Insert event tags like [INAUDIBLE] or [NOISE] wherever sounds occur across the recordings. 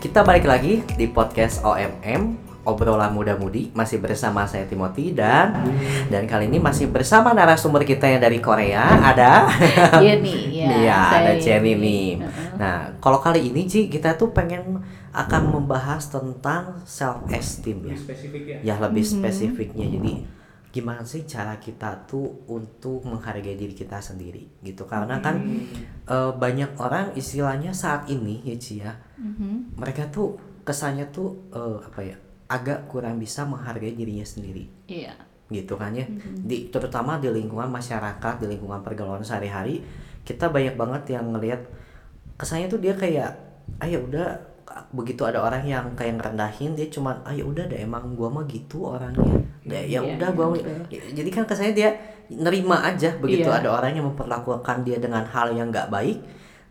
Kita balik lagi di podcast OMM obrolan muda-mudi masih bersama saya Timothy dan dan kali ini masih bersama narasumber kita yang dari Korea ada [LAUGHS] Jenny [LAUGHS] ya, Iya, ada Jenny nih. Nah, kalau kali ini Ci kita tuh pengen akan membahas tentang self esteem ya. Lebih spesifik ya. Ya lebih Mhm. spesifiknya. Jadi gimana sih cara kita tuh untuk menghargai diri kita sendiri gitu. Karena kan Hmm. eh, banyak orang istilahnya saat ini ya Ci ya Mhm. mereka tuh kesannya tuh eh, apa ya agak kurang bisa menghargai dirinya sendiri Iya. gitu kan ya Mhm. di terutama di lingkungan masyarakat di lingkungan pergaulan sehari-hari kita banyak banget yang ngelihat kesannya tuh dia kayak ah ya udah begitu ada orang yang kayak ngerendahin dia cuman ah ya udah deh emang gua mah gitu orangnya ya, ya Iya, udah iya, gua ya, jadi kan kesannya dia nerima aja begitu Iya. ada orang yang memperlakukan dia dengan hal yang nggak baik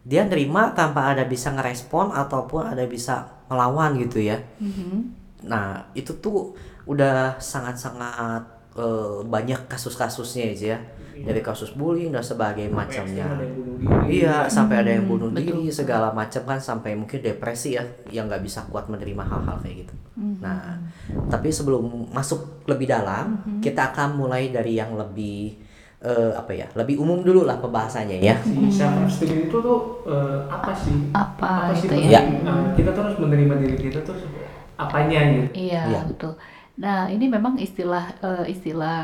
dia nerima tanpa ada bisa ngerespon ataupun ada bisa melawan gitu ya Mhm. Nah, itu tuh udah sangat-sangat eh, banyak kasus-kasusnya aja ya. Dari kasus bullying dan sebagainya macamnya. Sampai ada yang bunuh diri. Iya, sampai ada yang Hmm, bunuh betul, diri betul. segala macam kan sampai mungkin depresi ya yang nggak bisa kuat menerima hal-hal kayak gitu. Mhm. Nah, tapi sebelum masuk lebih dalam, Mhm. kita akan mulai dari yang lebih eh, apa ya? Lebih umum dulu lah pembahasannya ya. Si self esteem itu tuh eh, apa sih? Apa, sih itu penting? ya? Eh, kita tuh harus menerima diri kita tuh apanya gitu. Iya, Iya. betul. Nah, ini memang istilah eh, istilah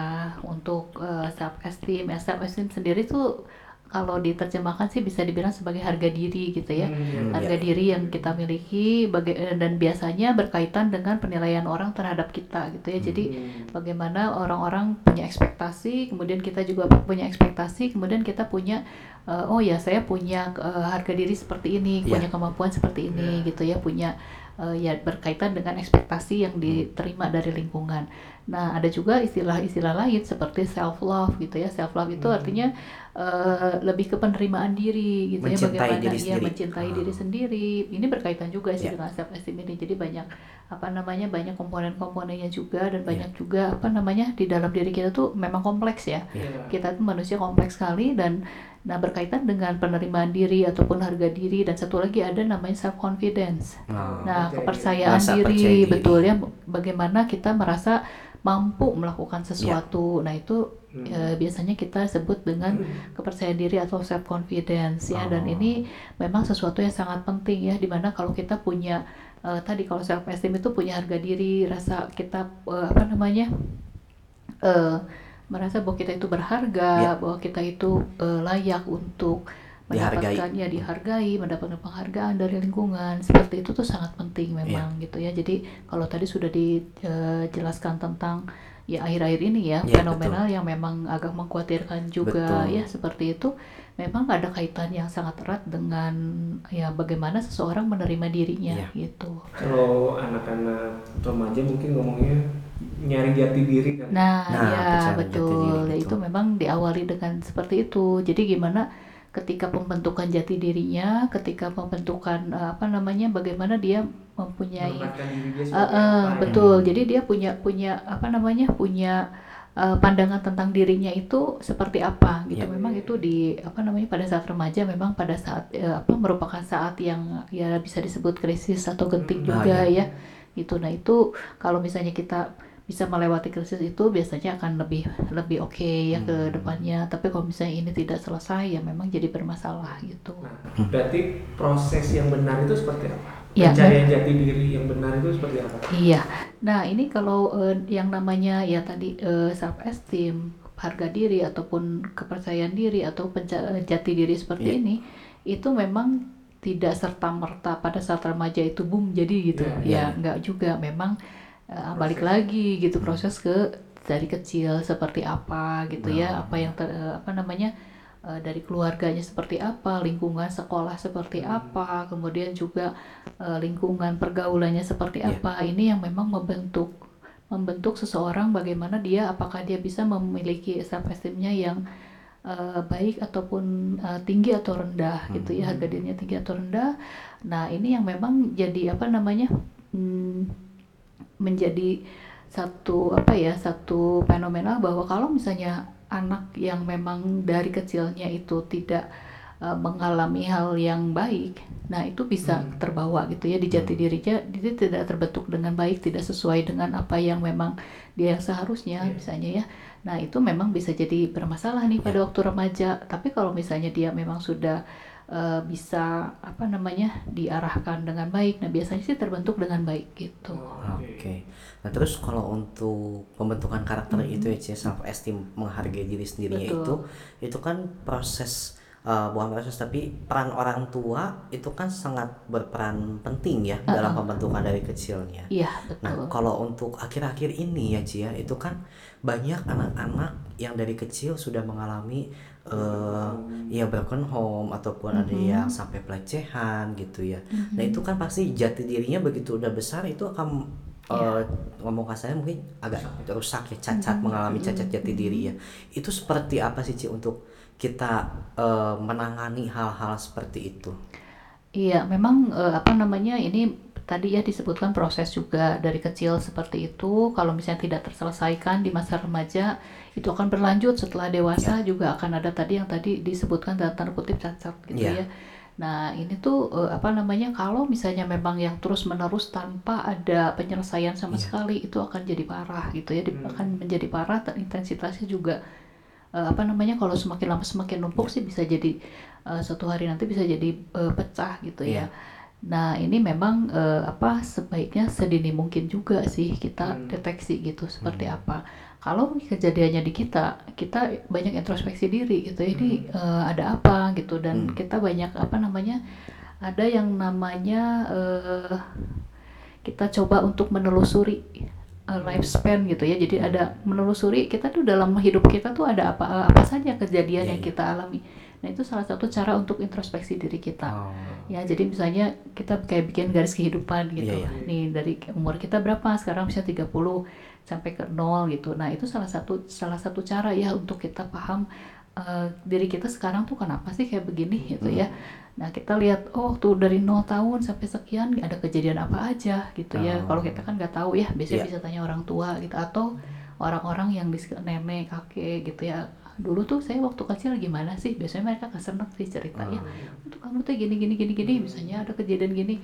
untuk self esteem. Ya, self esteem sendiri tuh kalau diterjemahkan sih bisa dibilang sebagai harga diri gitu ya. Hmm, Harga Iya. diri yang kita miliki baga- eh, dan biasanya berkaitan dengan penilaian orang terhadap kita gitu ya. Jadi Hmm. bagaimana orang-orang punya ekspektasi, kemudian kita juga punya ekspektasi, kemudian kita punya eh, oh ya saya punya eh, harga diri seperti ini, Iya. punya kemampuan seperti ini gitu ya, punya eh, ya berkaitan dengan ekspektasi yang diterima dari lingkungan. Nah, ada juga istilah-istilah lain seperti self love gitu ya. Self love itu Hmm. artinya eh, lebih ke penerimaan diri gitu ya, Mencintai bagaimana diri dia sendiri. mencintai Ah. diri sendiri. Ini berkaitan juga sih Iya. dengan self esteem ini. Jadi banyak apa namanya banyak komponen-komponennya juga dan Iya. banyak juga apa namanya di dalam diri kita tuh memang kompleks ya Iya. kita tuh manusia kompleks sekali dan nah berkaitan dengan penerimaan diri ataupun harga diri dan satu lagi ada namanya self confidence Nah, nah percaya kepercayaan diri, diri. betul ya bagaimana kita merasa mampu melakukan sesuatu nah itu Hmm. eh, biasanya kita sebut dengan kepercayaan diri atau self confidence ya dan Oh. ini memang sesuatu yang sangat penting ya di mana kalau kita punya eh, tadi kalau self esteem itu punya harga diri rasa kita eh, apa namanya eh, merasa bahwa kita itu berharga Ya. bahwa kita itu eh, layak untuk Dihargai. mendapatkan ya dihargai mendapatkan penghargaan dari lingkungan seperti itu tuh sangat penting memang gitu ya jadi kalau tadi sudah dijelaskan tentang ya akhir-akhir ini ya Ya, fenomenal yang memang agak mengkhawatirkan juga Betul. ya seperti itu memang ada kaitan yang sangat erat dengan ya bagaimana seseorang menerima dirinya Iya. gitu Kalau anak-anak remaja mungkin ngomongnya nyari jati diri kan. Nah, Nah, ya betul. diri, Ya, betul. Itu memang diawali dengan seperti itu. Jadi gimana ketika pembentukan jati dirinya, ketika pembentukan eh, apa namanya, bagaimana dia mempunyai dia apa, ya. betul. Jadi dia punya punya apa namanya, punya eh, pandangan tentang dirinya itu seperti apa gitu. Ya. Memang itu di apa namanya pada saat remaja memang pada saat eh, apa merupakan saat yang ya bisa disebut krisis atau genting Hmm. juga Ah, ya. Gitu. Nah, itu kalau misalnya kita bisa melewati krisis itu biasanya akan lebih lebih oke ya ke Hmm. depannya. Tapi kalau misalnya ini tidak selesai ya memang jadi bermasalah gitu. Nah, berarti proses yang benar itu seperti apa? Ya, Pencarian jati diri yang benar itu seperti apa? Iya. Nah, ini kalau eh, yang namanya ya tadi self esteem, harga diri ataupun kepercayaan diri atau penca- eh, jati diri seperti Iya. ini itu memang tidak serta merta pada saat remaja itu boom jadi gitu. Iya, ya, iya. enggak juga. Memang eh, balik lagi gitu proses ke dari kecil seperti apa gitu ya, Nah. apa yang ter- eh, apa namanya eh, dari keluarganya seperti apa, lingkungan sekolah seperti Hmm. apa, kemudian juga eh, lingkungan pergaulannya seperti Iya. apa. Ini yang memang membentuk membentuk seseorang bagaimana dia apakah dia bisa memiliki self esteemnya yang eh, baik ataupun eh, tinggi atau rendah gitu ya Hmm. harga dirinya tinggi atau rendah. Nah ini yang memang jadi apa namanya hmm, menjadi satu apa ya satu fenomena bahwa kalau misalnya anak yang memang dari kecilnya itu tidak uh, mengalami hal yang baik, nah itu bisa Hmm. terbawa gitu ya di jati Hmm. dirinya, dia tidak terbentuk dengan baik, tidak sesuai dengan apa yang memang dia yang seharusnya Iya. misalnya ya. Nah itu memang bisa jadi bermasalah nih pada waktu remaja. Tapi kalau misalnya dia memang sudah uh, bisa apa namanya diarahkan dengan baik, nah biasanya sih terbentuk dengan baik gitu. Oh, Oke. Nah terus kalau untuk pembentukan karakter itu ya Cie, self esteem menghargai diri sendirinya Betul. itu itu kan proses eh, bukan proses tapi peran orang tua itu kan sangat berperan penting ya dalam pembentukan dari kecilnya. Iya Nah betul. kalau untuk akhir-akhir ini ya Cia itu kan banyak anak-anak yang dari kecil sudah mengalami eh ya broken home ataupun ada yang sampai pelecehan gitu ya. Nah itu kan pasti jati dirinya begitu udah besar itu akan eh, ngomong kasarnya mungkin agak rusak ya cacat mengalami cacat jati diri ya. Itu seperti apa sih Ci untuk kita eh, menangani hal-hal seperti itu? Iya, memang eh, apa namanya ini tadi ya disebutkan proses juga dari kecil seperti itu. Kalau misalnya tidak terselesaikan di masa remaja, itu akan berlanjut setelah dewasa juga akan ada tadi yang tadi disebutkan dalam tanda kutip cacat gitu Iya. ya. Nah, ini tuh eh, apa namanya kalau misalnya memang yang terus-menerus tanpa ada penyelesaian sama sekali itu akan jadi parah gitu ya, Di- akan menjadi parah dan intensitasnya juga eh, apa namanya kalau semakin lama semakin numpuk sih bisa jadi eh, suatu hari nanti bisa jadi eh, pecah gitu ya. Nah ini memang eh, apa sebaiknya sedini mungkin juga sih kita deteksi gitu seperti apa. Kalau kejadiannya di kita, kita banyak introspeksi diri gitu. Ini eh, ada apa gitu dan kita banyak apa namanya ada yang namanya eh, kita coba untuk menelusuri uh, lifespan gitu ya. Jadi ada menelusuri kita tuh dalam hidup kita tuh ada apa apa saja kejadian Iya, yang iya. kita alami. Nah, itu salah satu cara untuk introspeksi diri kita. Oh. Ya, jadi misalnya kita kayak bikin garis kehidupan gitu. Iya, iya. Nih dari umur kita berapa? Sekarang bisa 30 sampai ke nol gitu. Nah, itu salah satu salah satu cara ya untuk kita paham eh, diri kita sekarang tuh kenapa sih kayak begini gitu ya. Nah, kita lihat oh tuh dari 0 tahun sampai sekian ada kejadian apa aja gitu ya. Oh. Kalau kita kan nggak tahu ya, biasanya Iya. bisa tanya orang tua gitu atau orang-orang yang di nenek, kakek gitu ya. Dulu tuh saya waktu kecil gimana sih? Biasanya mereka keseneng sih ceritanya. Untuk kamu tuh gini gini gini gini, misalnya ada kejadian gini.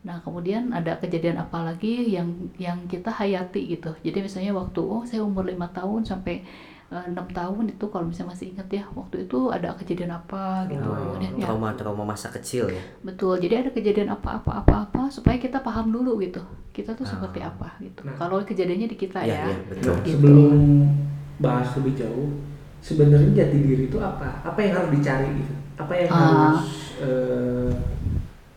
Nah, kemudian ada kejadian apa lagi yang yang kita hayati gitu. Jadi misalnya waktu oh saya umur lima tahun sampai eh, enam tahun itu kalau misalnya masih ingat ya, waktu itu ada kejadian apa gitu. Oh, Kemudian ya trauma-trauma masa kecil ya. Betul, jadi ada kejadian apa-apa apa-apa supaya kita paham dulu gitu. Kita tuh Ah. seperti apa gitu. Nah. Kalau kejadiannya di kita Iya, ya. iya, betul. Nah, Gitu. sebelum bahas lebih jauh, sebenarnya jati diri itu apa? Apa yang harus dicari gitu? Apa yang Ah. harus eh,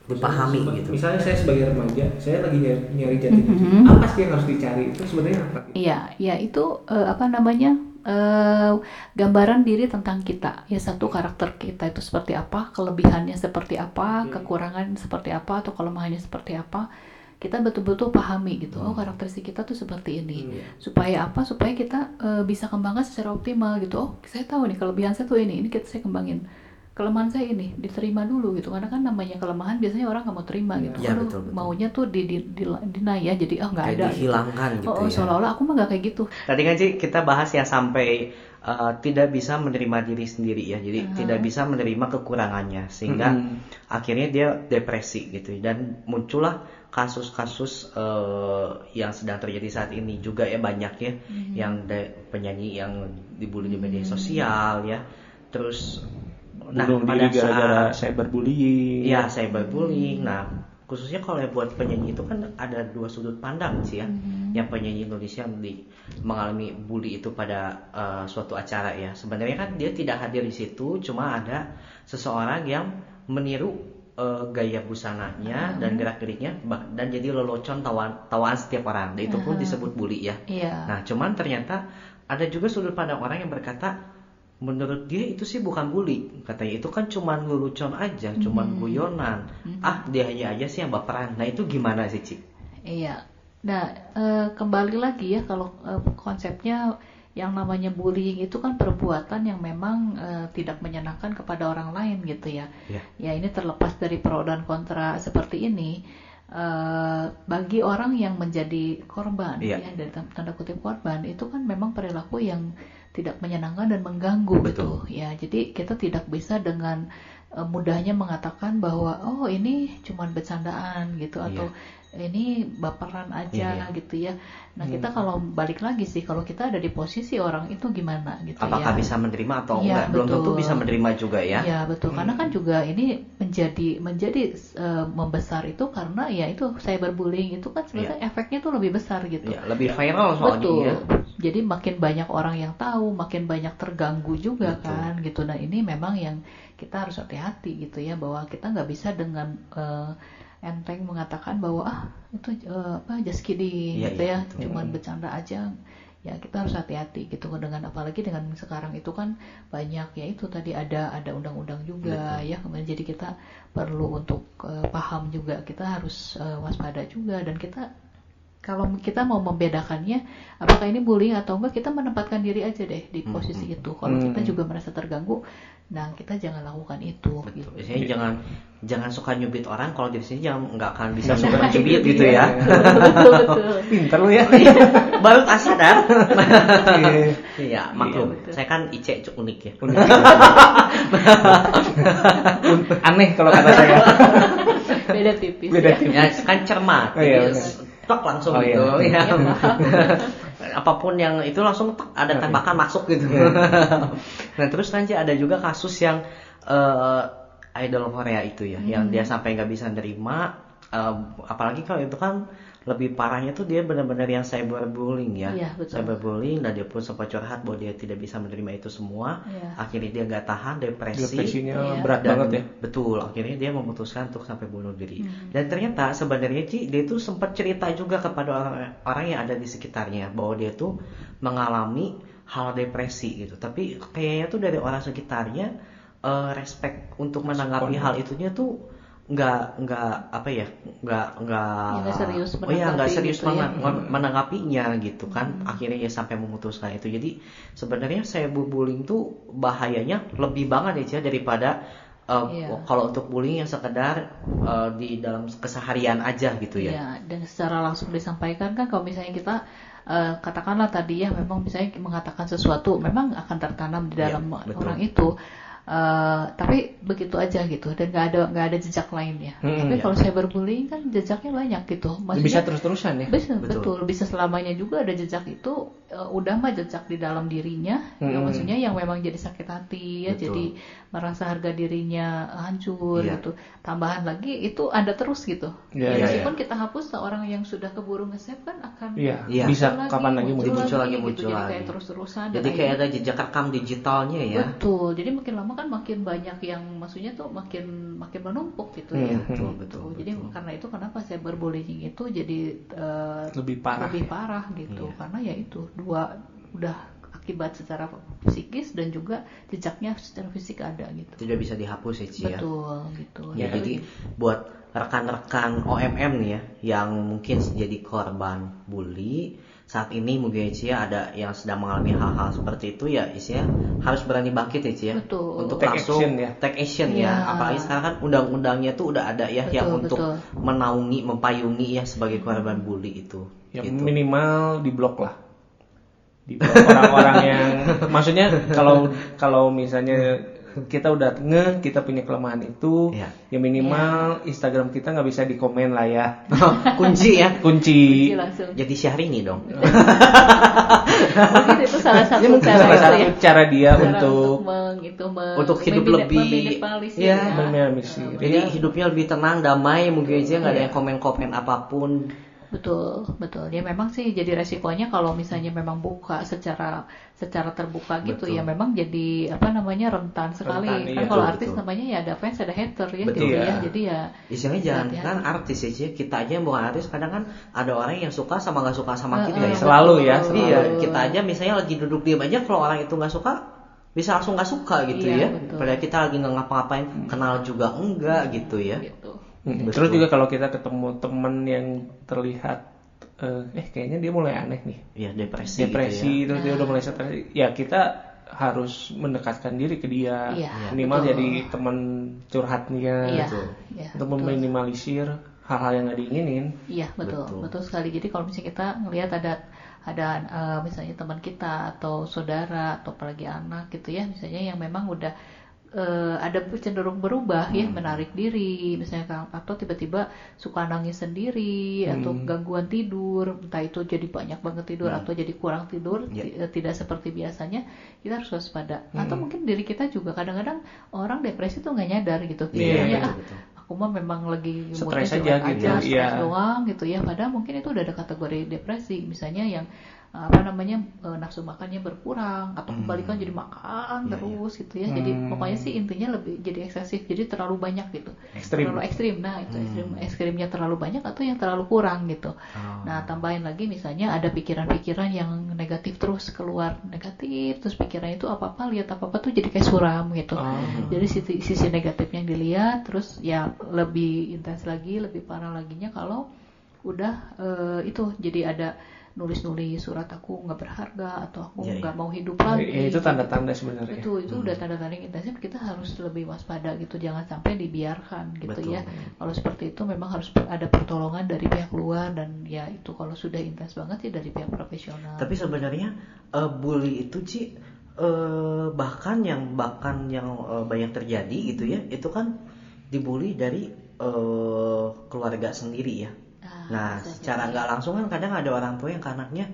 Dipahami misalnya, gitu. Misalnya saya sebagai remaja, saya lagi nyari, nyari jati diri. Mhm. Apa sih yang harus dicari? Itu sebenarnya apa? Gitu? Iya, ya itu eh, apa namanya? eh, gambaran diri tentang kita. Ya satu karakter kita itu seperti apa, kelebihannya seperti apa, Oke. kekurangan seperti apa atau kelemahannya seperti apa. Kita betul-betul pahami gitu. Oh, karakteristik kita tuh seperti ini. Hmm. supaya apa supaya kita eh, bisa kembangkan secara optimal gitu oh saya tahu nih kelebihan saya tuh ini ini kita saya kembangin kelemahan saya ini diterima dulu gitu karena kan namanya kelemahan biasanya orang nggak mau terima gitu Iya, Aduh, betul, betul. maunya tuh di, di, di, deny ya jadi oh nggak ada gitu. dihilangkan gitu oh, oh, ya. seolah-olah aku mah nggak kayak gitu Tadi kan Ci kita bahas ya sampai uh, tidak bisa menerima diri sendiri ya. Jadi tidak bisa menerima kekurangannya sehingga Mhm. akhirnya dia depresi gitu dan muncullah kasus-kasus uh, yang sedang terjadi saat ini juga ya banyak ya yang de- penyanyi yang dibully di media sosial ya. Terus nah bunuh pada diri gara-gara saat cyberbullying. ya cyberbullying. Nah, khususnya kalau yang buat penyanyi itu kan ada dua sudut pandang sih ya. Yang penyanyi Indonesia yang di, mengalami bully itu pada uh, suatu acara ya. Sebenarnya kan dia tidak hadir di situ, cuma ada seseorang yang meniru uh, gaya busananya dan gerak-geriknya bah- dan jadi lelucon tawaan tawaan setiap orang. Dan itu pun disebut bully ya. iya Nah, cuman ternyata ada juga sudut pandang orang yang berkata menurut dia itu sih bukan bully katanya itu kan cuman lelucon aja cuman guyonan ah dia hanya aja sih yang baperan nah itu gimana sih Ci? Iya. Nah, eh, kembali lagi ya kalau eh, konsepnya yang namanya bullying itu kan perbuatan yang memang eh, tidak menyenangkan kepada orang lain gitu ya. Ya. Ya ini terlepas dari pro dan kontra seperti ini. eh, bagi orang yang menjadi korban Iya. ya dari tanda kutip korban itu kan memang perilaku yang tidak menyenangkan dan mengganggu Betul. gitu ya jadi kita tidak bisa dengan eh, mudahnya mengatakan bahwa oh ini cuman bercandaan gitu Iya. atau ini baperan aja Iya. gitu ya nah kita kalau balik lagi sih kalau kita ada di posisi orang itu gimana gitu apakah ya bisa menerima atau Iya, enggak belum tentu betul. bisa menerima juga ya Ya betul karena kan juga ini menjadi menjadi eh, membesar itu karena ya itu cyberbullying itu kan sebenarnya efeknya tuh lebih besar gitu. Ya, lebih viral soalnya Betul. ya Jadi makin banyak orang yang tahu, makin banyak terganggu juga Betul. kan gitu. Nah ini memang yang kita harus hati-hati gitu ya bahwa kita nggak bisa dengan eh, enteng mengatakan bahwa ah itu eh, apa just kidding Iya, gitu iya, ya, betul. cuman bercanda aja. Ya kita harus hati-hati gitu dengan apalagi dengan sekarang itu kan banyak ya itu tadi ada ada undang-undang juga ya kemudian jadi kita perlu untuk eh, paham juga kita harus eh, waspada juga dan kita kalau kita mau membedakannya apakah ini bullying atau enggak kita menempatkan diri aja deh di posisi itu kalau kita Hmm. juga merasa terganggu nah kita jangan lakukan itu Betul. gitu Biasanya jangan jangan suka nyubit orang kalau di sini jangan nggak akan bisa Nggak suka [LAUGHS] nyubit gitu iya. ya. betul [LAUGHS] betul Pinter lu ya. Baru tak sadar. Iya. [LAUGHS] Iya, maklum. betul. Saya kan Ice cuk unik ya. Unik. Aneh kalau kata saya. beda tipis Beda ya. tipis. Ya kan cermat. Oh, iya. Tek langsung Oh, iya. gitu. Iya, Ya. [LAUGHS] Apa pun yang itu langsung tek, ada tembakan masuk gitu. [LAUGHS] nah terus nanti ada juga kasus yang eh, idol Korea itu ya, yang dia sampai nggak bisa nerima. Eh, apalagi kalau itu kan lebih parahnya tuh dia benar-benar yang cyberbullying ya. Iya, betul. Cyberbullying dan dia pun sempat curhat bahwa dia tidak bisa menerima itu semua. Iya. Akhirnya dia nggak tahan depresi. Depresinya Iya. berat Dan banget ya. Betul, akhirnya dia memutuskan untuk sampai bunuh diri. Hmm. Dan ternyata sebenarnya Ci, dia itu sempat cerita juga kepada orang, orang yang ada di sekitarnya bahwa dia tuh mengalami hal depresi gitu. Tapi kayaknya tuh dari orang sekitarnya eh, respect untuk menanggapi hal itunya tuh nggak nggak apa ya nggak nggak Ya, serius oh iya nggak serius gitu ya. menang- men- menanggapinya gitu kan akhirnya ya sampai memutuskan itu jadi sebenarnya saya bullying tuh bahayanya lebih banget ya daripada uh, Iya. kalau untuk bullying yang sekedar uh, di dalam keseharian aja gitu ya Iya, dan secara langsung disampaikan kan kalau misalnya kita eh, katakanlah tadi ya memang misalnya mengatakan sesuatu memang akan tertanam di Iya, dalam betul. orang itu. Eh, tapi begitu aja gitu dan nggak ada nggak ada jejak lainnya. Hmm, tapi iya. kalau cyberbullying kan jejaknya banyak gitu. Bisa terus-terusan ya. Bisa, Betul. betul. Bisa selamanya juga ada jejak itu eh, udah mah jejak di dalam dirinya. Ya, Hmm. maksudnya yang memang jadi sakit hati ya, Betul. jadi merasa harga dirinya hancur Iya. gitu. Tambahan lagi itu ada terus gitu. Iya, Ya, iya, meskipun kita hapus seorang yang sudah keburu nge-save kan akan Iya, Iya. bisa muncul kapan lagi muncul. Muncul lagi, gitu. muncul jadi lagi. kayak terus-terusan dan jadi kayak ada jejak rekam digitalnya ya betul jadi makin lama kan makin banyak yang maksudnya tuh makin makin menumpuk gitu ya Hmm, betul, Gitu. betul, jadi betul. karena itu kenapa cyberbullying itu jadi eh, Lebih parah. lebih parah gitu Iya. karena ya itu dua udah akibat secara psikis dan juga jejaknya secara fisik ada gitu tidak bisa dihapus ya Ci ya betul gitu Ya, jadi buat rekan-rekan OMM nih ya yang mungkin jadi korban bully saat ini mungkin ya Ci ya ada yang sedang mengalami hal-hal seperti itu ya isinya harus berani bangkit ya ya Betul. untuk Take langsung action ya. take action ya Iya. apalagi sekarang kan undang-undangnya tuh udah ada ya Betul, yang untuk betul. menaungi mempayungi ya sebagai korban bully itu Ya gitu. minimal di blok lah. Di blok orang-orang yang [LAUGHS] maksudnya kalau kalau misalnya kita udah nge kita punya kelemahan itu Iya. ya minimal Instagram kita nggak bisa di komen lah ya kunci ya [LAUGHS] kunci Kunci langsung jadi Syahrini dong mungkin itu salah [LAUGHS] satu Ya, mungkin cara salah satu ya. cara dia Cara untuk meng, itu me- Untuk hidup lebih- Iya. ya. meminimalisir. jadi hidupnya lebih tenang damai mungkin aja nggak ada Iya. yang komen-komen apa pun Betul, betul. Ya memang sih jadi resikonya kalau misalnya memang buka secara secara terbuka gitu Betul. ya memang jadi apa namanya rentan sekali. Rentan, kan iya. kalau Betul, artis betul. namanya ya ada fans ada hater ya Betul, gitu ya. ya. Jadi ya Istilahnya jangan Hati-hati. kan artis ya kita aja yang bukan artis kadang kan ada orang yang suka sama nggak suka sama kita eh, ya Selalu ya, selalu. iya kita aja misalnya lagi duduk diam aja kalau orang itu nggak suka bisa langsung nggak suka gitu Iya, ya betul. padahal kita lagi nggak ngapa-ngapain kenal juga enggak gitu ya gitu. Hmm, Betul. Terus juga kalau kita ketemu temen yang terlihat eh, eh kayaknya dia mulai aneh nih ya depresi, depresi gitu terus dia udah mulai stres ya kita harus mendekatkan diri ke dia Iya, minimal betul. jadi teman curhatnya. Betul. Ya, untuk betul. meminimalisir hal-hal yang nggak diinginin. Iya betul, Betul. betul sekali. Jadi kalau misalnya kita ngelihat ada ada eh, misalnya teman kita atau saudara atau apalagi anak gitu ya, misalnya yang memang udah eh, ada cenderung berubah ya, Hmm. menarik diri, misalnya atau tiba-tiba suka nangis sendiri atau Hmm. gangguan tidur, entah itu jadi banyak banget tidur Hmm. atau jadi kurang tidur, Ya. ti- eh, tidak seperti biasanya, kita harus waspada. Atau Hmm. mungkin diri kita juga kadang-kadang orang depresi tuh nggak nyadar gitu, Iya, pikirannya betul, ah betul. aku mah memang lagi Stres aja gitu, aja, stres iya. doang gitu ya padahal mungkin itu udah ada kategori depresi misalnya yang uh, apa namanya uh, nafsu makannya berkurang atau Hmm. kebalikan jadi makan Iya, terus gitu ya jadi Hmm. pokoknya sih intinya lebih jadi eksesif jadi terlalu banyak gitu Ekstrim. terlalu ekstrim nah itu Hmm. ekstrim ekstrimnya terlalu banyak atau yang terlalu kurang gitu Oh. nah tambahin lagi misalnya ada pikiran-pikiran yang negatif terus keluar negatif terus pikirannya itu apa apa lihat apa apa tuh jadi kayak suram gitu Oh. jadi sisi, sisi negatif yang dilihat terus ya lebih intens lagi lebih parah laginya kalau udah eh, itu jadi ada nulis-nulis surat aku nggak berharga atau aku Iya, nggak iya. mau hidup lagi Ya, itu gitu. tanda-tanda sebenarnya. itu itu udah tanda-tanda intensif kita harus lebih waspada gitu jangan sampai dibiarkan gitu Betul. ya kalau seperti itu memang harus ada pertolongan dari pihak luar dan ya itu kalau sudah intens banget ya dari pihak profesional Tapi sebenarnya eh, bully itu Ci eh, bahkan yang bahkan yang eh, banyak terjadi gitu ya, itu kan dibully dari eh, keluarga sendiri ya. Ah, Nah, bisa secara nggak langsung kan kadang ada orang tua yang ke anaknya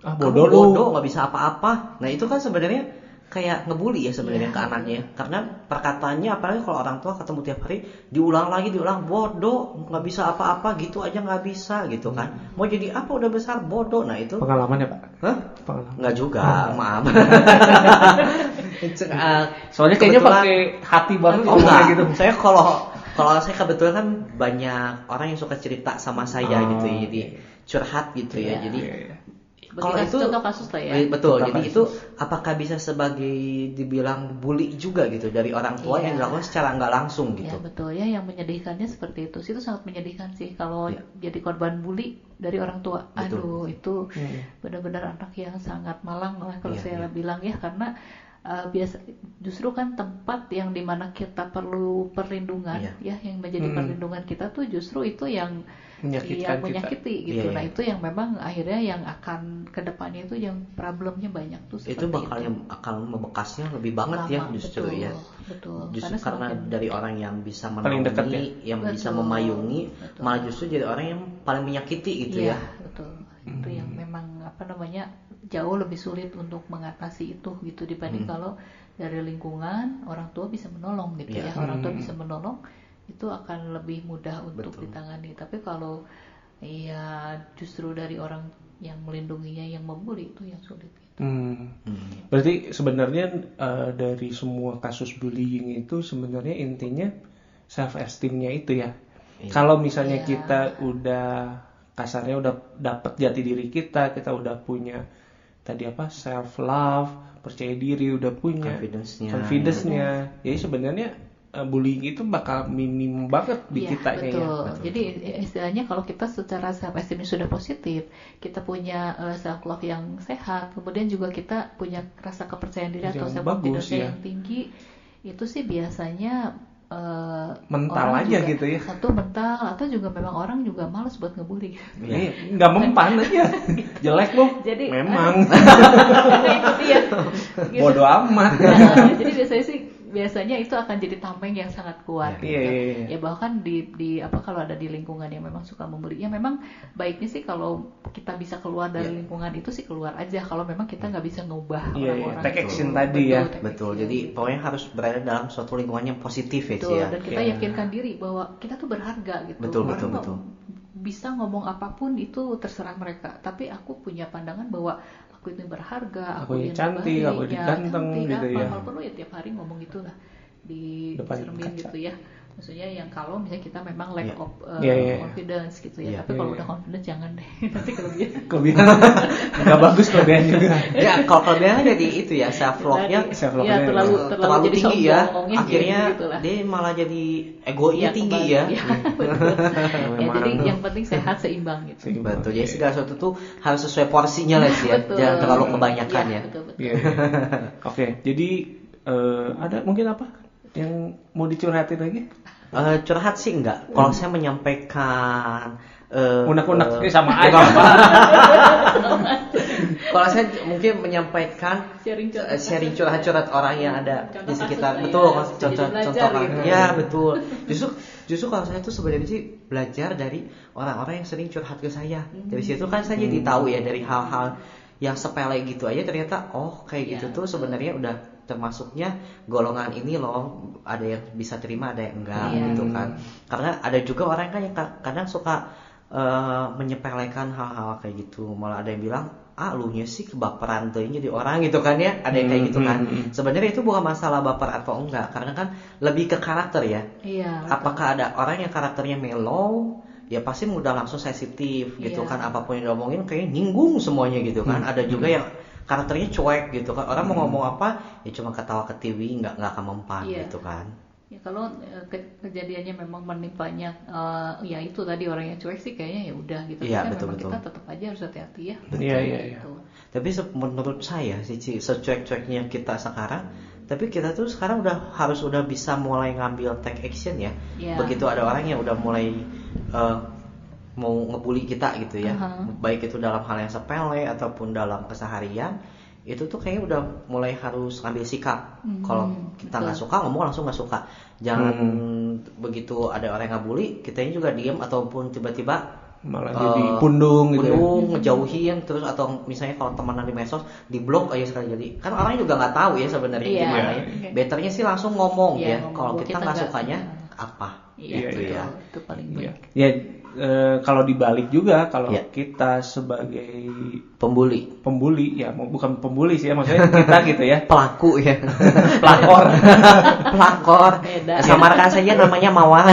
Ah, "Kamu bodoh lu." bodoh nggak bisa apa-apa. Nah itu kan sebenarnya kayak ngebully ya sebenarnya Iya. ke anaknya karena perkataannya apalagi kalau orang tua ketemu tiap hari diulang lagi diulang bodoh nggak bisa apa-apa gitu aja nggak bisa gitu kan mau jadi apa udah besar bodoh nah itu Pengalaman ya pak? Hah? Pengalaman. Nggak juga, maaf. [LAUGHS] Eh, Soalnya kayaknya pakai hati banget Oh enggak, gitu. saya kalau kalau saya kebetulan kan banyak orang yang suka cerita sama saya Oh, gitu ya, jadi curhat gitu ya. Iya. Jadi Iya, iya. kalau itu contoh kasus lah ya betul. Contoh jadi kasus. itu apakah bisa sebagai dibilang bully juga gitu dari orang tua Iya. yang dilakukan secara nggak langsung Ya gitu. betul ya yang menyedihkannya seperti itu sih itu sangat menyedihkan sih kalau Ya. jadi korban bully dari orang tua. Betul. Aduh itu benar-benar anak yang sangat malang lah kalau Iya, saya iya. bilang ya karena uh, biasa justru kan tempat yang di mana kita perlu perlindungan Iya. ya yang menjadi Hmm. perlindungan kita tuh justru itu yang yang kita. menyakiti gitu. Iya, iya. Nah itu yang memang akhirnya yang akan ke depannya itu yang problemnya banyak tuh Itu seperti bakal itu. yang akan membekasnya lebih banget ya Lama, justru betul, ya. betul. Justru karena semakin- dari orang yang bisa dekat menolongi, yang bisa Betul, memayungi, betul. malah justru jadi orang yang paling menyakiti gitu Iya, ya. betul. Itu yang memang apa namanya jauh lebih sulit untuk mengatasi itu gitu dibanding Hmm. kalau dari lingkungan orang tua bisa menolong gitu Iya. ya. Orang tua Hmm. bisa menolong itu akan lebih mudah untuk Betul. ditangani. Tapi kalau ya justru dari orang yang melindunginya yang membuli itu yang sulit gitu. Hmm. Hmm. Berarti sebenarnya eh, dari semua kasus bullying itu sebenarnya intinya self esteemnya itu ya. Iya. Kalau misalnya Iya. kita udah kasarnya udah dapet jati diri kita, kita udah punya tadi apa self love, percaya diri, udah punya Confidence-nya. confidence-nya. Jadi sebenarnya eh, bullying itu bakal minim banget di Iya, ya. betul. Betul, Jadi istilahnya kalau kita secara self esteem sudah positif, kita punya self love yang sehat, kemudian juga kita punya rasa kepercayaan diri atau Yang self bagus, confidence ya. yang tinggi, itu sih biasanya eh, Mental aja juga- gitu ya. Satu mental atau juga memang orang juga males buat ngebully. Iya, [LAUGHS] nggak mempan aja. Jelek loh. Jadi memang [LAUGHS] itu dia. Gitu. bodoh amat. Nah, jadi biasanya sih biasanya itu akan jadi tameng yang sangat kuat. Iya, gitu. iya, iya. Ya bahkan di di apa kalau ada di lingkungan yang memang suka membuli, ya memang baiknya sih kalau kita bisa keluar dari Iya. lingkungan itu sih keluar aja. Kalau memang kita nggak bisa ngubah Iya, iya. orang-orang. Take itu. action tadi ya. take Betul. action. Jadi pokoknya harus berada dalam suatu lingkungan yang positif ya, Betul, ya. dan kita Iya. yakinkan diri bahwa kita tuh berharga gitu. Betul, Orang betul, betul. Bisa ngomong apa pun itu terserah mereka, tapi aku punya pandangan bahwa aku ini berharga, Aku ini ini cantik, baik, aku ini ya, ganteng, cantik, gitu apa. ya. Kalau perlu ya tiap hari ngomong itulah di Depan cermin kaca. gitu ya. Maksudnya yang kalau misalnya kita memang lack Iya. of uh, Iya, iya, iya. confidence gitu ya. Iya. Tapi Iya, kalau iya. udah confidence jangan deh. [LAUGHS] Nanti kelebihan. [LAUGHS] Kelebihan nggak bagus kelebihan juga. ya kalau kelebihannya jadi itu ya self love-nya Self ya, love-nya terlalu, memang terlalu, jadi tinggi ya. Akhirnya gitu lah. dia malah jadi egonya Iya, tinggi kembali. ya. Iya, [LAUGHS] betul. ya, Memang. jadi yang penting sehat seimbang gitu. Seimbang. Betul. Jadi Iya. segala sesuatu tuh harus sesuai porsinya lah sih ya. Jangan terlalu kebanyakan Iya, ya. Betul, betul. Iya. iya. Oke, jadi eh, ada mungkin apa yang mau dicurhatin lagi? Eh, curhat sih enggak. Kalau saya menyampaikan eh, Unek-unek eh, eh, sama [LAUGHS] aja. Kalau saya mungkin menyampaikan Sharing curhat. eh, sharing curhat-curhat orang yang ada Contoh di sekitar betul ya, contoh contoh gitu. ya betul justru justru kalau saya tuh sebenarnya sih belajar dari orang-orang yang sering curhat ke saya dari situ kan saya jadi tahu ya dari hal-hal yang sepele gitu aja ternyata oh kayak gitu Iya, tuh sebenarnya udah termasuknya golongan ini loh ada yang bisa terima ada yang enggak Iya. gitu kan. Karena ada juga orang kan yang ka- kadang suka eh, menyepelekan hal-hal kayak gitu. Malah ada yang bilang ah lu nya sih kebaperan tuh jadi orang gitu kan ya. Ada yang kayak gitu kan. Hmm, hmm, hmm. sebenarnya itu bukan masalah baper atau enggak. Karena kan lebih ke karakter ya. Iya. apakah ada orang yang karakternya mellow? Ya pasti mudah langsung sensitif gitu Iya. kan. Apa pun yang diomongin kayak nyinggung semuanya gitu kan. Ada juga yang karakternya cuek gitu kan orang mau ngomong apa ya cuma ketawa ke TV nggak nggak akan mempan Iya. gitu kan Ya kalau eh, ke- kejadiannya memang menimpanya eh, ya itu tadi orang yang cuek sih kayaknya ya udah gitu. Iya, Tapi kan betul, memang betul. kita tetap aja harus hati-hati ya. Iya, iya, iya. Gitu. tapi se- menurut saya sih secuek-cueknya kita sekarang tapi kita tuh sekarang udah harus udah bisa mulai ngambil take action ya Iya. begitu ada orang yang udah mulai eh, mau ngebully kita gitu ya Aha. baik itu dalam hal yang sepele ataupun dalam keseharian itu tuh kayaknya udah mulai harus ngambil sikap Mhm, kalau kita nggak suka ngomong langsung nggak suka jangan begitu ada orang yang ngebully kitanya juga diem ataupun tiba-tiba Malah eh, jadi pundung gitu ya. pundung, ngejauhin terus atau misalnya kalau temenan di medsos di blok aja sekali jadi kan orang juga nggak tahu ya sebenarnya Iya. gimana ya Iya. betternya sih langsung ngomong Iya, ya ngomong. kalau kita kita nggak sukanya apa Iya, Iya, betul. iya. Itu paling Iya. baik. Ya eh, kalau dibalik juga kalau Iya. kita sebagai pembuli. pembuli ya mau- bukan pembuli sih ya maksudnya kita [LAUGHS] gitu ya. Pelaku ya. [LAUGHS] Pelakor. [LAUGHS] Pelakor. Beda. samarkan saja namanya mawar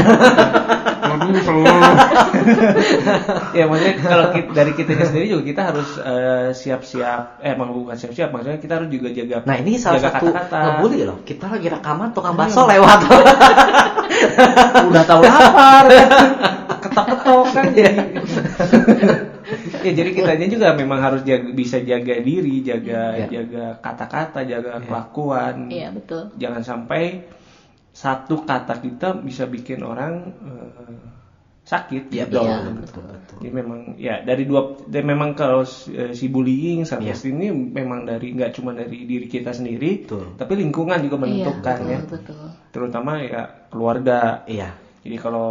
ya maksudnya kalau ki- dari kitanya sendiri juga kita harus eh, siap-siap eh emang bukan siap-siap maksudnya kita harus juga jaga nah ini salah jaga satu kata-kata. ngebully loh. Kita lagi rekaman tukang bakso lewat. Udah tahu lapar ketok-ketok kan jadi [LAUGHS] ya jadi kitanya juga memang harus jaga, bisa jaga diri jaga Iya. jaga kata-kata jaga kelakuan Iya, betul. jangan sampai satu kata kita bisa bikin orang eh, sakit ya gitu. betul, Iya, betul, betul. betul. Jadi memang ya dari dua dan memang kalau eh, si bullying Iya. sarkas ini memang dari nggak cuma dari diri kita sendiri, Betul. tapi lingkungan juga menentukan iya, ya, betul, betul. terutama ya keluarga. iya Jadi kalau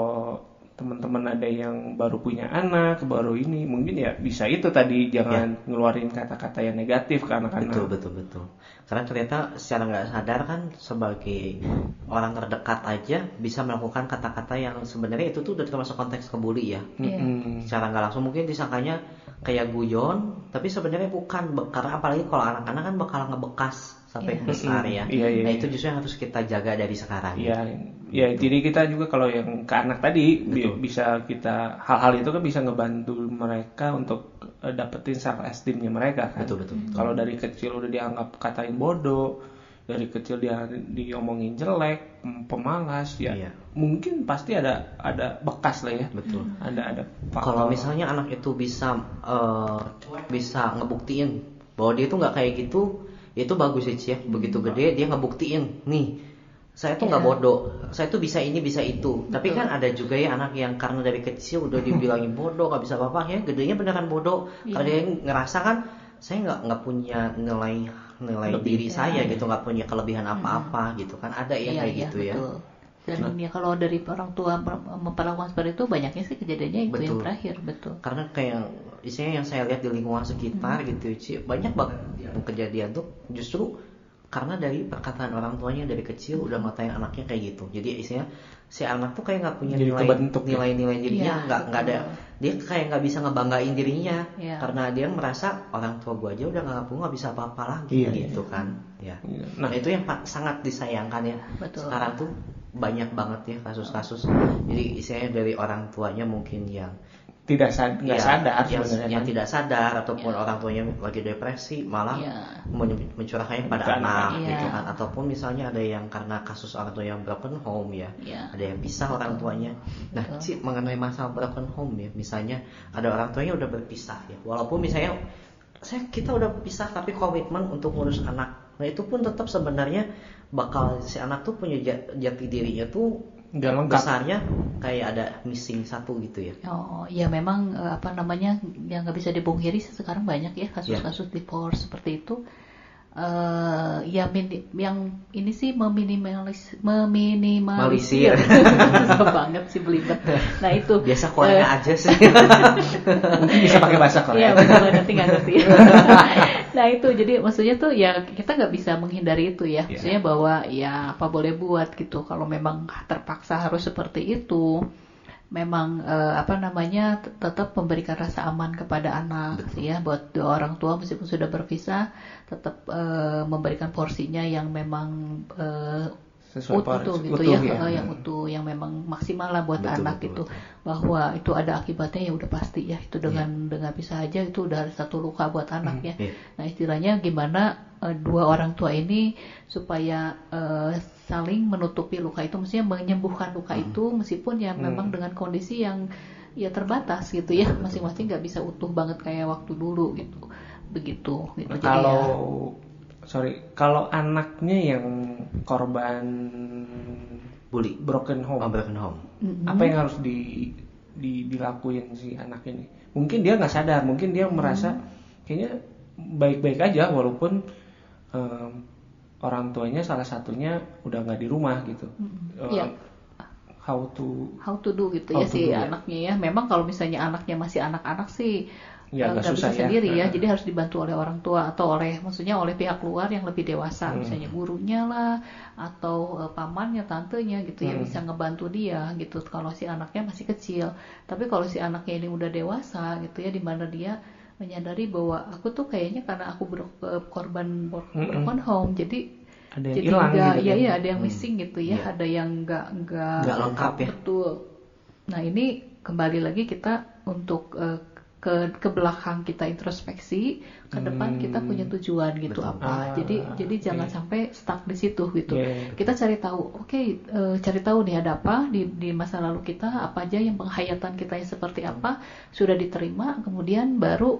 teman-teman ada yang baru punya anak, baru ini mungkin ya bisa itu tadi jangan ngeluarin kata-kata yang negatif ke anak-anak. Betul betul betul. Karena ternyata secara nggak sadar kan sebagai orang terdekat aja bisa melakukan kata-kata yang sebenarnya itu tuh udah termasuk konteks kebuli ya. Mm-mm. Secara nggak langsung mungkin disangkanya kayak guyon, tapi sebenarnya bukan karena apalagi kalau anak-anak kan bakal ngebekas sampai Iya. besar ya. Iya, iya, Nah iya. itu justru yang harus kita jaga dari sekarang. Ya, ya jadi kita juga kalau yang ke anak tadi bi- bisa kita hal-hal itu kan bisa ngebantu mereka untuk eh, dapetin self esteemnya mereka kan. Betul, betul, betul. Kalau dari kecil udah dianggap katain bodoh, dari kecil dia diomongin jelek, pem- pemalas, ya Iya. mungkin pasti ada ada bekas lah ya. Betul. Ada ada Kalau faktor. misalnya anak itu bisa eh, bisa ngebuktiin bahwa dia tuh nggak kayak gitu, itu bagus sih ya. Begitu gede dia ngebuktiin, nih saya tuh nggak Iya. bodoh, saya tuh bisa ini bisa itu. Tapi kan ada juga ya anak yang karena dari kecil udah dibilangin bodoh, nggak bisa apa-apa ya, gedenya beneran bodoh. Iya. Karena dia ngerasa kan saya nggak nggak punya nilai nilai Lebih. diri saya gitu, nggak punya kelebihan apa-apa gitu kan. Ada yang Iya, kayak iya, gitu ya. betul. Dan ya kalau dari orang tua per- memperlakukan seperti itu banyaknya sih kejadiannya itu yang Betul. terakhir, betul. karena kayak isinya yang saya lihat di lingkungan sekitar gitu Ci, banyak banget yang kejadian tuh justru karena dari perkataan orang tuanya dari kecil udah ngatain anaknya kayak gitu. Jadi isinya si anak tuh kayak nggak punya Jadi nilai kebentuk ya? nilai-nilai dirinya Iya, nggak nggak ada dia kayak nggak bisa ngebanggain dirinya. Iya. karena dia merasa orang tua gua aja udah nggak nggak bisa apa-apa lagi Iya, gitu kan. Ya nah. itu yang sangat disayangkan ya. Betul. sekarang tuh banyak banget ya kasus-kasus. Jadi isinya dari orang tuanya mungkin yang tidak sad- Ya, sadar yang, sebenarnya yang kan. tidak sadar ataupun Ya. orang tuanya lagi depresi malah men- mencurahkannya pada Ke anak anak. gitu kan ataupun misalnya ada yang karena kasus orang tua yang broken home ya Iya. ada yang pisah orang tuanya nah Betul. sih mengenai masalah broken home ya misalnya ada orang tuanya udah berpisah ya walaupun misalnya saya kita udah pisah tapi komitmen untuk ngurus anak nah itu pun tetap sebenarnya bakal si anak tuh punya ja- jati dirinya tuh Nggak lengkap. besarnya kayak ada missing satu gitu ya Oh, ya memang eh, apa namanya yang nggak bisa dipungkiri sekarang banyak ya kasus-kasus divorce seperti itu. Eh ya mini- yang ini sih meminimalis meminimalisir Malisir. [LAUGHS] Susah banget sih belibet. Nah itu biasa Korea eh, aja sih [LAUGHS] Mungkin bisa pakai bahasa Iya Korea. betul nanti nggak [LAUGHS] ngerti. nah itu jadi maksudnya tuh ya kita nggak bisa menghindari itu ya. Iya. Maksudnya bahwa ya apa boleh buat gitu. Kalau memang terpaksa harus seperti itu, memang eh, apa namanya tetap memberikan rasa aman kepada anak ya. Buat dua orang tua meskipun sudah berpisah tetap eh, memberikan porsinya yang memang eh, Sesuai utuh por- gitu utuh ya, ya. yang utuh yang memang maksimal lah buat Betul, anak betul, gitu betul. bahwa itu ada akibatnya ya udah pasti ya itu dengan Iya. dengan bisa aja itu udah satu luka buat anak ya Iya. nah istilahnya gimana eh, dua orang tua ini supaya eh, saling menutupi luka itu maksudnya menyembuhkan luka Hmm. itu meskipun ya memang dengan kondisi yang ya terbatas gitu ya masing-masing nggak bisa utuh banget kayak waktu dulu gitu begitu gitu Jadi kalau ya, sorry kalau anaknya yang korban bully broken home oh, broken home mm-mm. apa yang harus di, di dilakuin si anak ini mungkin dia nggak sadar mungkin dia merasa kayaknya baik-baik aja walaupun em, orang tuanya salah satunya udah nggak di rumah gitu Mm-mm. Eh, Iya. how to how to do gitu How ya to si do, ya. anaknya ya. Memang kalau misalnya anaknya masih anak-anak sih Ya, nggak susah bisa ya. sendiri ya. Jadi harus dibantu oleh orang tua atau oleh maksudnya oleh pihak luar yang lebih dewasa, Hmm. misalnya gurunya lah atau eh, pamannya, tantenya gitu ya Hmm. bisa ngebantu dia gitu kalau si anaknya masih kecil. Tapi kalau si anaknya ini udah dewasa gitu ya di mana dia menyadari bahwa aku tuh kayaknya karena aku bro- eh, korban broken home jadi ada yang jadi hilang gitu ya kan. ya ada yang missing gitu ya Iya. ada yang nggak nggak Nggak lengkap ya. betul nah ini kembali lagi kita untuk eh, ke ke belakang kita introspeksi ke depan Hmm. kita punya tujuan gitu Betul. apa Ah, jadi jadi jangan sampai stuck di situ gitu Iya. kita cari tahu oke eh, cari tahu nih ada apa di di masa lalu kita apa aja yang penghayatan kita yang seperti apa sudah diterima kemudian baru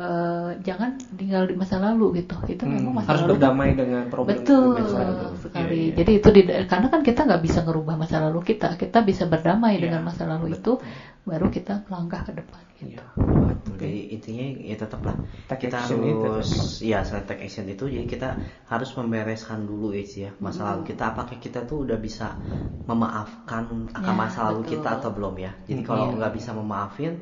eh, jangan tinggal di masa lalu gitu itu Hmm, memang masa harus lalu berdamai dengan problem Betul dengan masa lalu. sekali. Iya, iya. Jadi itu di, karena kan kita nggak bisa ngerubah masa lalu kita, kita bisa berdamai Iya, dengan masa lalu itu, baru kita melangkah ke depan. Gitu. Iya. Betul. Jadi intinya ya tetaplah Take kita harus ya selain take action itu jadi kita harus membereskan dulu ya ya masa lalu kita apakah kita tuh udah bisa memaafkan akan Ya, masa lalu betul. kita atau belum ya. Jadi kalau Iya. nggak bisa memaafin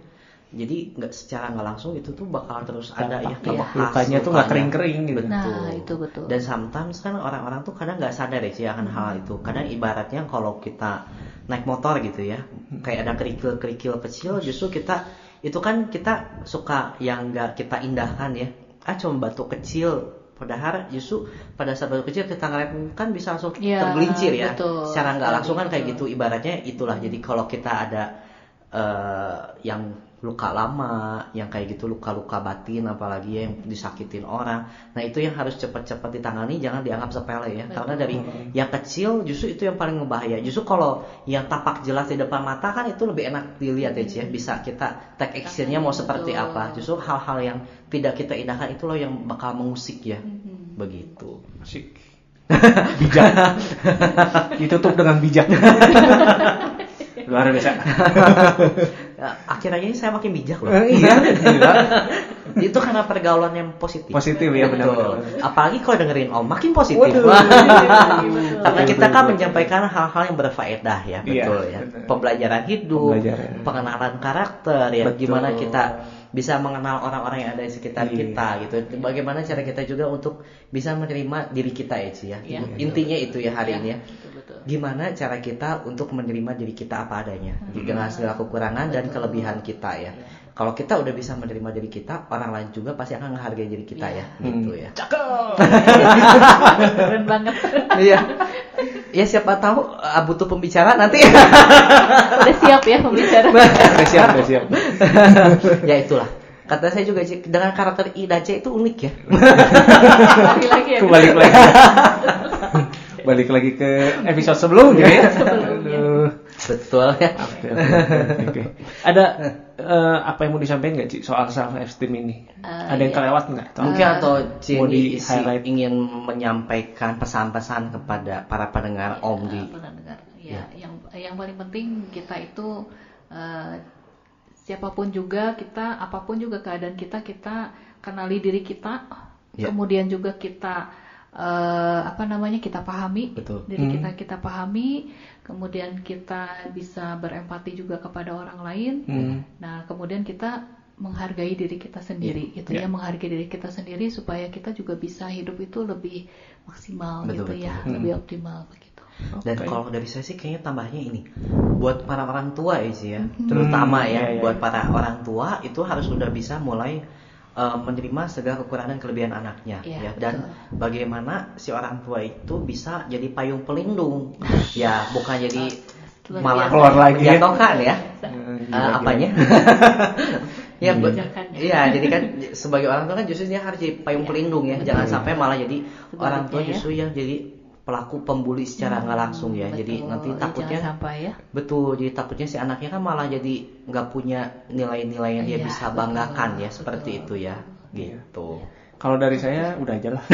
jadi nggak secara nggak langsung itu tuh bakal terus ada ya bekas lukanya tuh nggak kering-kering gitu. Betul. Nah, itu betul. Dan sometimes kan orang-orang tuh kadang nggak sadar ya sih akan hal itu. Kadang ibaratnya kalau kita naik motor gitu ya, kayak ada kerikil-kerikil kecil, justru kita itu kan kita suka yang nggak kita indahkan ya. Ah cuma batu kecil. Padahal justru pada saat batu kecil kita ngerem kan bisa langsung Iya, tergelincir ya. betul. Secara nggak langsung kan kayak gitu. Ibaratnya itulah. Jadi kalau kita ada eh, yang luka lama, yang kayak gitu luka-luka batin apalagi yang disakitin orang. Nah, itu yang harus cepat-cepat ditangani, jangan dianggap sepele ya. Karena dari yang kecil justru itu yang paling ngebahaya. Justru kalau yang tapak jelas di depan mata kan itu lebih enak dilihat ya, Ci, ya. Bisa kita take actionnya mau seperti Betul. apa. Justru hal-hal yang tidak kita indahkan itu loh yang bakal mengusik ya. Begitu. Asik. [LAUGHS] bijak. [LAUGHS] Ditutup dengan bijak. [LAUGHS] Luar biasa. Ya, akhir-akhir ini saya makin bijak loh. Eh, iya, [LAUGHS] itu karena pergaulan yang positif. Positif ya benar-benar. Apalagi kalau dengerin Om makin positif. Waduh. [LAUGHS] Karena kita kan menyampaikan hal-hal yang berfaedah ya, Iya, betul ya. benar. Pembelajaran hidup, Pembelajaran. pengenalan karakter ya, Betul. gimana kita bisa mengenal orang-orang yang ada di sekitar Iya. kita gitu. Bagaimana cara kita juga untuk bisa menerima diri kita ya, Ci ya. Iya, Intinya itu ya hari Iya, ini ya. betul-betul. Gimana cara kita untuk menerima diri kita apa adanya, dengan segala kekurangan dan kelebihan kita ya. Kalau kita udah bisa menerima diri kita, orang lain juga pasti akan menghargai diri kita ya, gitu ya. Keren banget. [LAUGHS] Iya. Ya siapa tahu uh, butuh pembicara nanti. Udah siap ya pembicara. Udah siap, udah siap. ya itulah. Kata saya juga dengan karakter I dan C itu unik ya. Lagi-lagi ya. Kembali lagi. Balik lagi ke episode sebelumnya ya. Sebelumnya. Betul ya Oke, oke, oke, oke. Ada eh, apa yang mau disampaikan nggak Ci soal self esteem ini? Ada yang kelewat nggak? Atau mungkin atau mau Jenny di si highlight? ingin menyampaikan pesan-pesan kepada para pendengar Om di Pernah dengar. Ya, yang yang paling penting kita itu eh, siapa pun juga kita, apa pun juga keadaan kita, kita kenali diri kita, Ya. kemudian juga kita eh, apa namanya kita pahami Betul. diri Hmm. kita kita pahami, kemudian kita bisa berempati juga kepada orang lain. Hmm. Nah, kemudian kita menghargai diri kita sendiri, gitu Iya. ya, menghargai diri kita sendiri supaya kita juga bisa hidup itu lebih maksimal, Betul, gitu betul. ya, Hmm. lebih optimal begitu. Dan Oke. kalau dari saya sih kayaknya tambahnya ini buat para orang tua ya sih ya, terutama Hmm, ya iya, iya. buat para orang tua itu harus sudah bisa mulai uh, menerima segala kekurangan dan kelebihan anaknya Iya, ya dan bagaimana si orang tua itu bisa jadi payung pelindung [LAUGHS] ya bukan jadi Luar malah. Keluar lagi ya. menjatuhkan ya [LAUGHS] Eh, Uh, apanya? [LAUGHS] ya, be- Kebijakan. iya, jadi kan sebagai orang tua kan justru dia harus jadi payung pelindung ya, jangan sampai malah jadi orang tua ya. justru yang jadi pelaku pembuli secara nggak langsung ya. Jadi Betul, nanti jangan takutnya sampai ya. betul, jadi takutnya si anaknya kan malah jadi nggak punya nilai-nilai yang dia Iya, bisa betul, banggakan ya, seperti betul. itu ya, gitu. Kalau dari saya udah aja lah.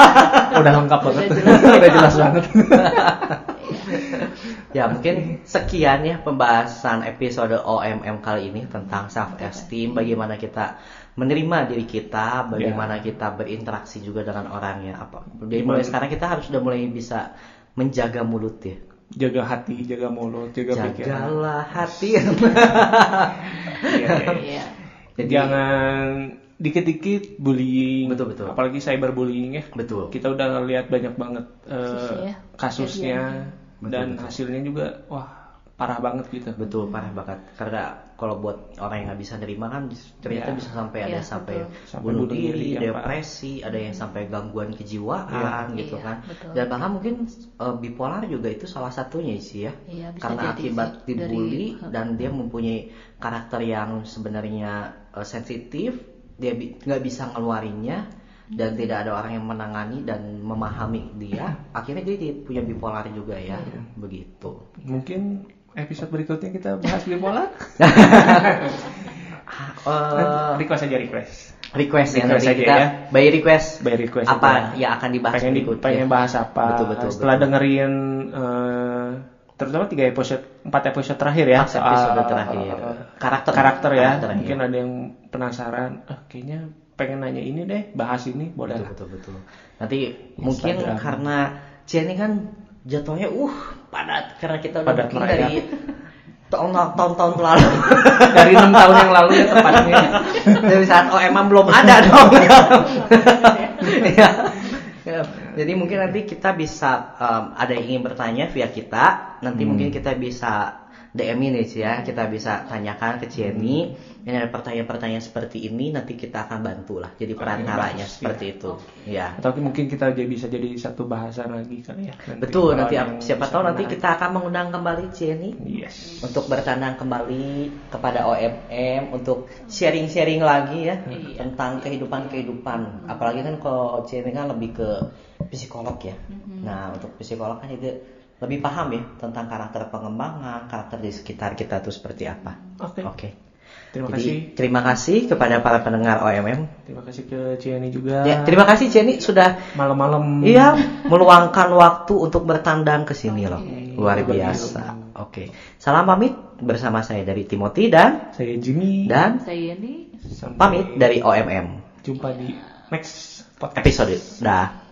[LAUGHS] udah lengkap banget. Udah jelas. [LAUGHS] udah jelas banget. [LAUGHS] Ya mungkin sekian ya pembahasan episode OMM kali ini tentang self esteem, bagaimana kita menerima diri kita, bagaimana kita berinteraksi juga dengan orang ya apa. Jadi mulai sekarang kita harus sudah mulai bisa menjaga mulut ya. jaga hati, jaga mulut, jaga pikiran. Jagalah hati. Iya, [LAUGHS] iya, iya. Iya. Jadi Jangan dikit-dikit bullying. Betul, betul. Apalagi cyberbullying ya. betul. Kita udah lihat banyak banget eh, Kasusnya. kasusnya Betul, dan betul. hasilnya juga wah parah banget gitu. Betul parah banget karena kalau buat orang yang nggak bisa nerima kan ternyata Iya. bisa sampai ada Iya, sampai betul. Sampai bunuh diri, ya, Pak. depresi, ada yang sampai gangguan kejiwaan gitu Iya, kan. betul. Dan bahkan mungkin eh, bipolar juga itu salah satunya sih ya. Iya, bisa karena jadi akibat sih, dibully dari- dan dia mempunyai karakter yang sebenarnya eh, sensitif, dia bi- nggak bisa ngeluarinnya dan tidak ada orang yang menangani dan memahami dia, akhirnya dia jadi punya bipolar juga ya, Iya. begitu. Mungkin episode berikutnya kita bahas bipolar. [LAUGHS] Eh, request aja request. request ya Request nanti aja kita ya. by request By request apa aja. yang akan dibahas pengen, berikutnya pengen bahas apa betul betul setelah betul. dengerin eh, terutama tiga episode empat episode terakhir ya Empat episode soal, terakhir. Karakter. karakter ya Karakter, mungkin iya. ada yang penasaran eh, kayaknya pengen nanya ini deh bahas ini boleh betul lah. betul betul nanti mungkin Instagram. karena Jenny kan jatuhnya uh padat karena kita udah Padat booking dari tahun tahun lalu [LAUGHS] dari enam tahun yang lalu ya tepatnya dari saat OMM belum ada dong [LAUGHS] Iya. Ya, Jadi mungkin nanti kita bisa um, ada yang ingin bertanya via kita. Nanti Hmm. mungkin kita bisa DM ini sih ya. Kita bisa tanyakan ke Jenny. Hmm. Ini ada pertanyaan-pertanyaan seperti ini. Nanti kita akan bantu lah. Jadi perantaranya bagus, seperti itu. Ya. atau mungkin kita jadi bisa jadi satu bahasan lagi kali ya Nanti Betul. Nanti siapa tahu nanti kita akan mengundang kembali Jenny yes untuk bertandang kembali kepada OMM untuk sharing-sharing lagi ya Iya. tentang kehidupan-kehidupan. Apalagi kan kalau Jenny kan lebih ke psikolog ya. Nah, untuk psikolog kan juga lebih paham ya tentang karakter pengembangan, karakter di sekitar kita tuh seperti apa. oke Oke. terima Jadi kasih terima kasih kepada para pendengar OMM. terima kasih ke Ciani juga Ya, terima kasih Jenny sudah malam-malam Iya, meluangkan waktu untuk bertandang ke sini loh. Luar biasa. Oke. Salam pamit bersama saya dari Timothy dan saya Jimmy dan Saya ini Sampai pamit dari OMM jumpa di next podcast episode. Dah.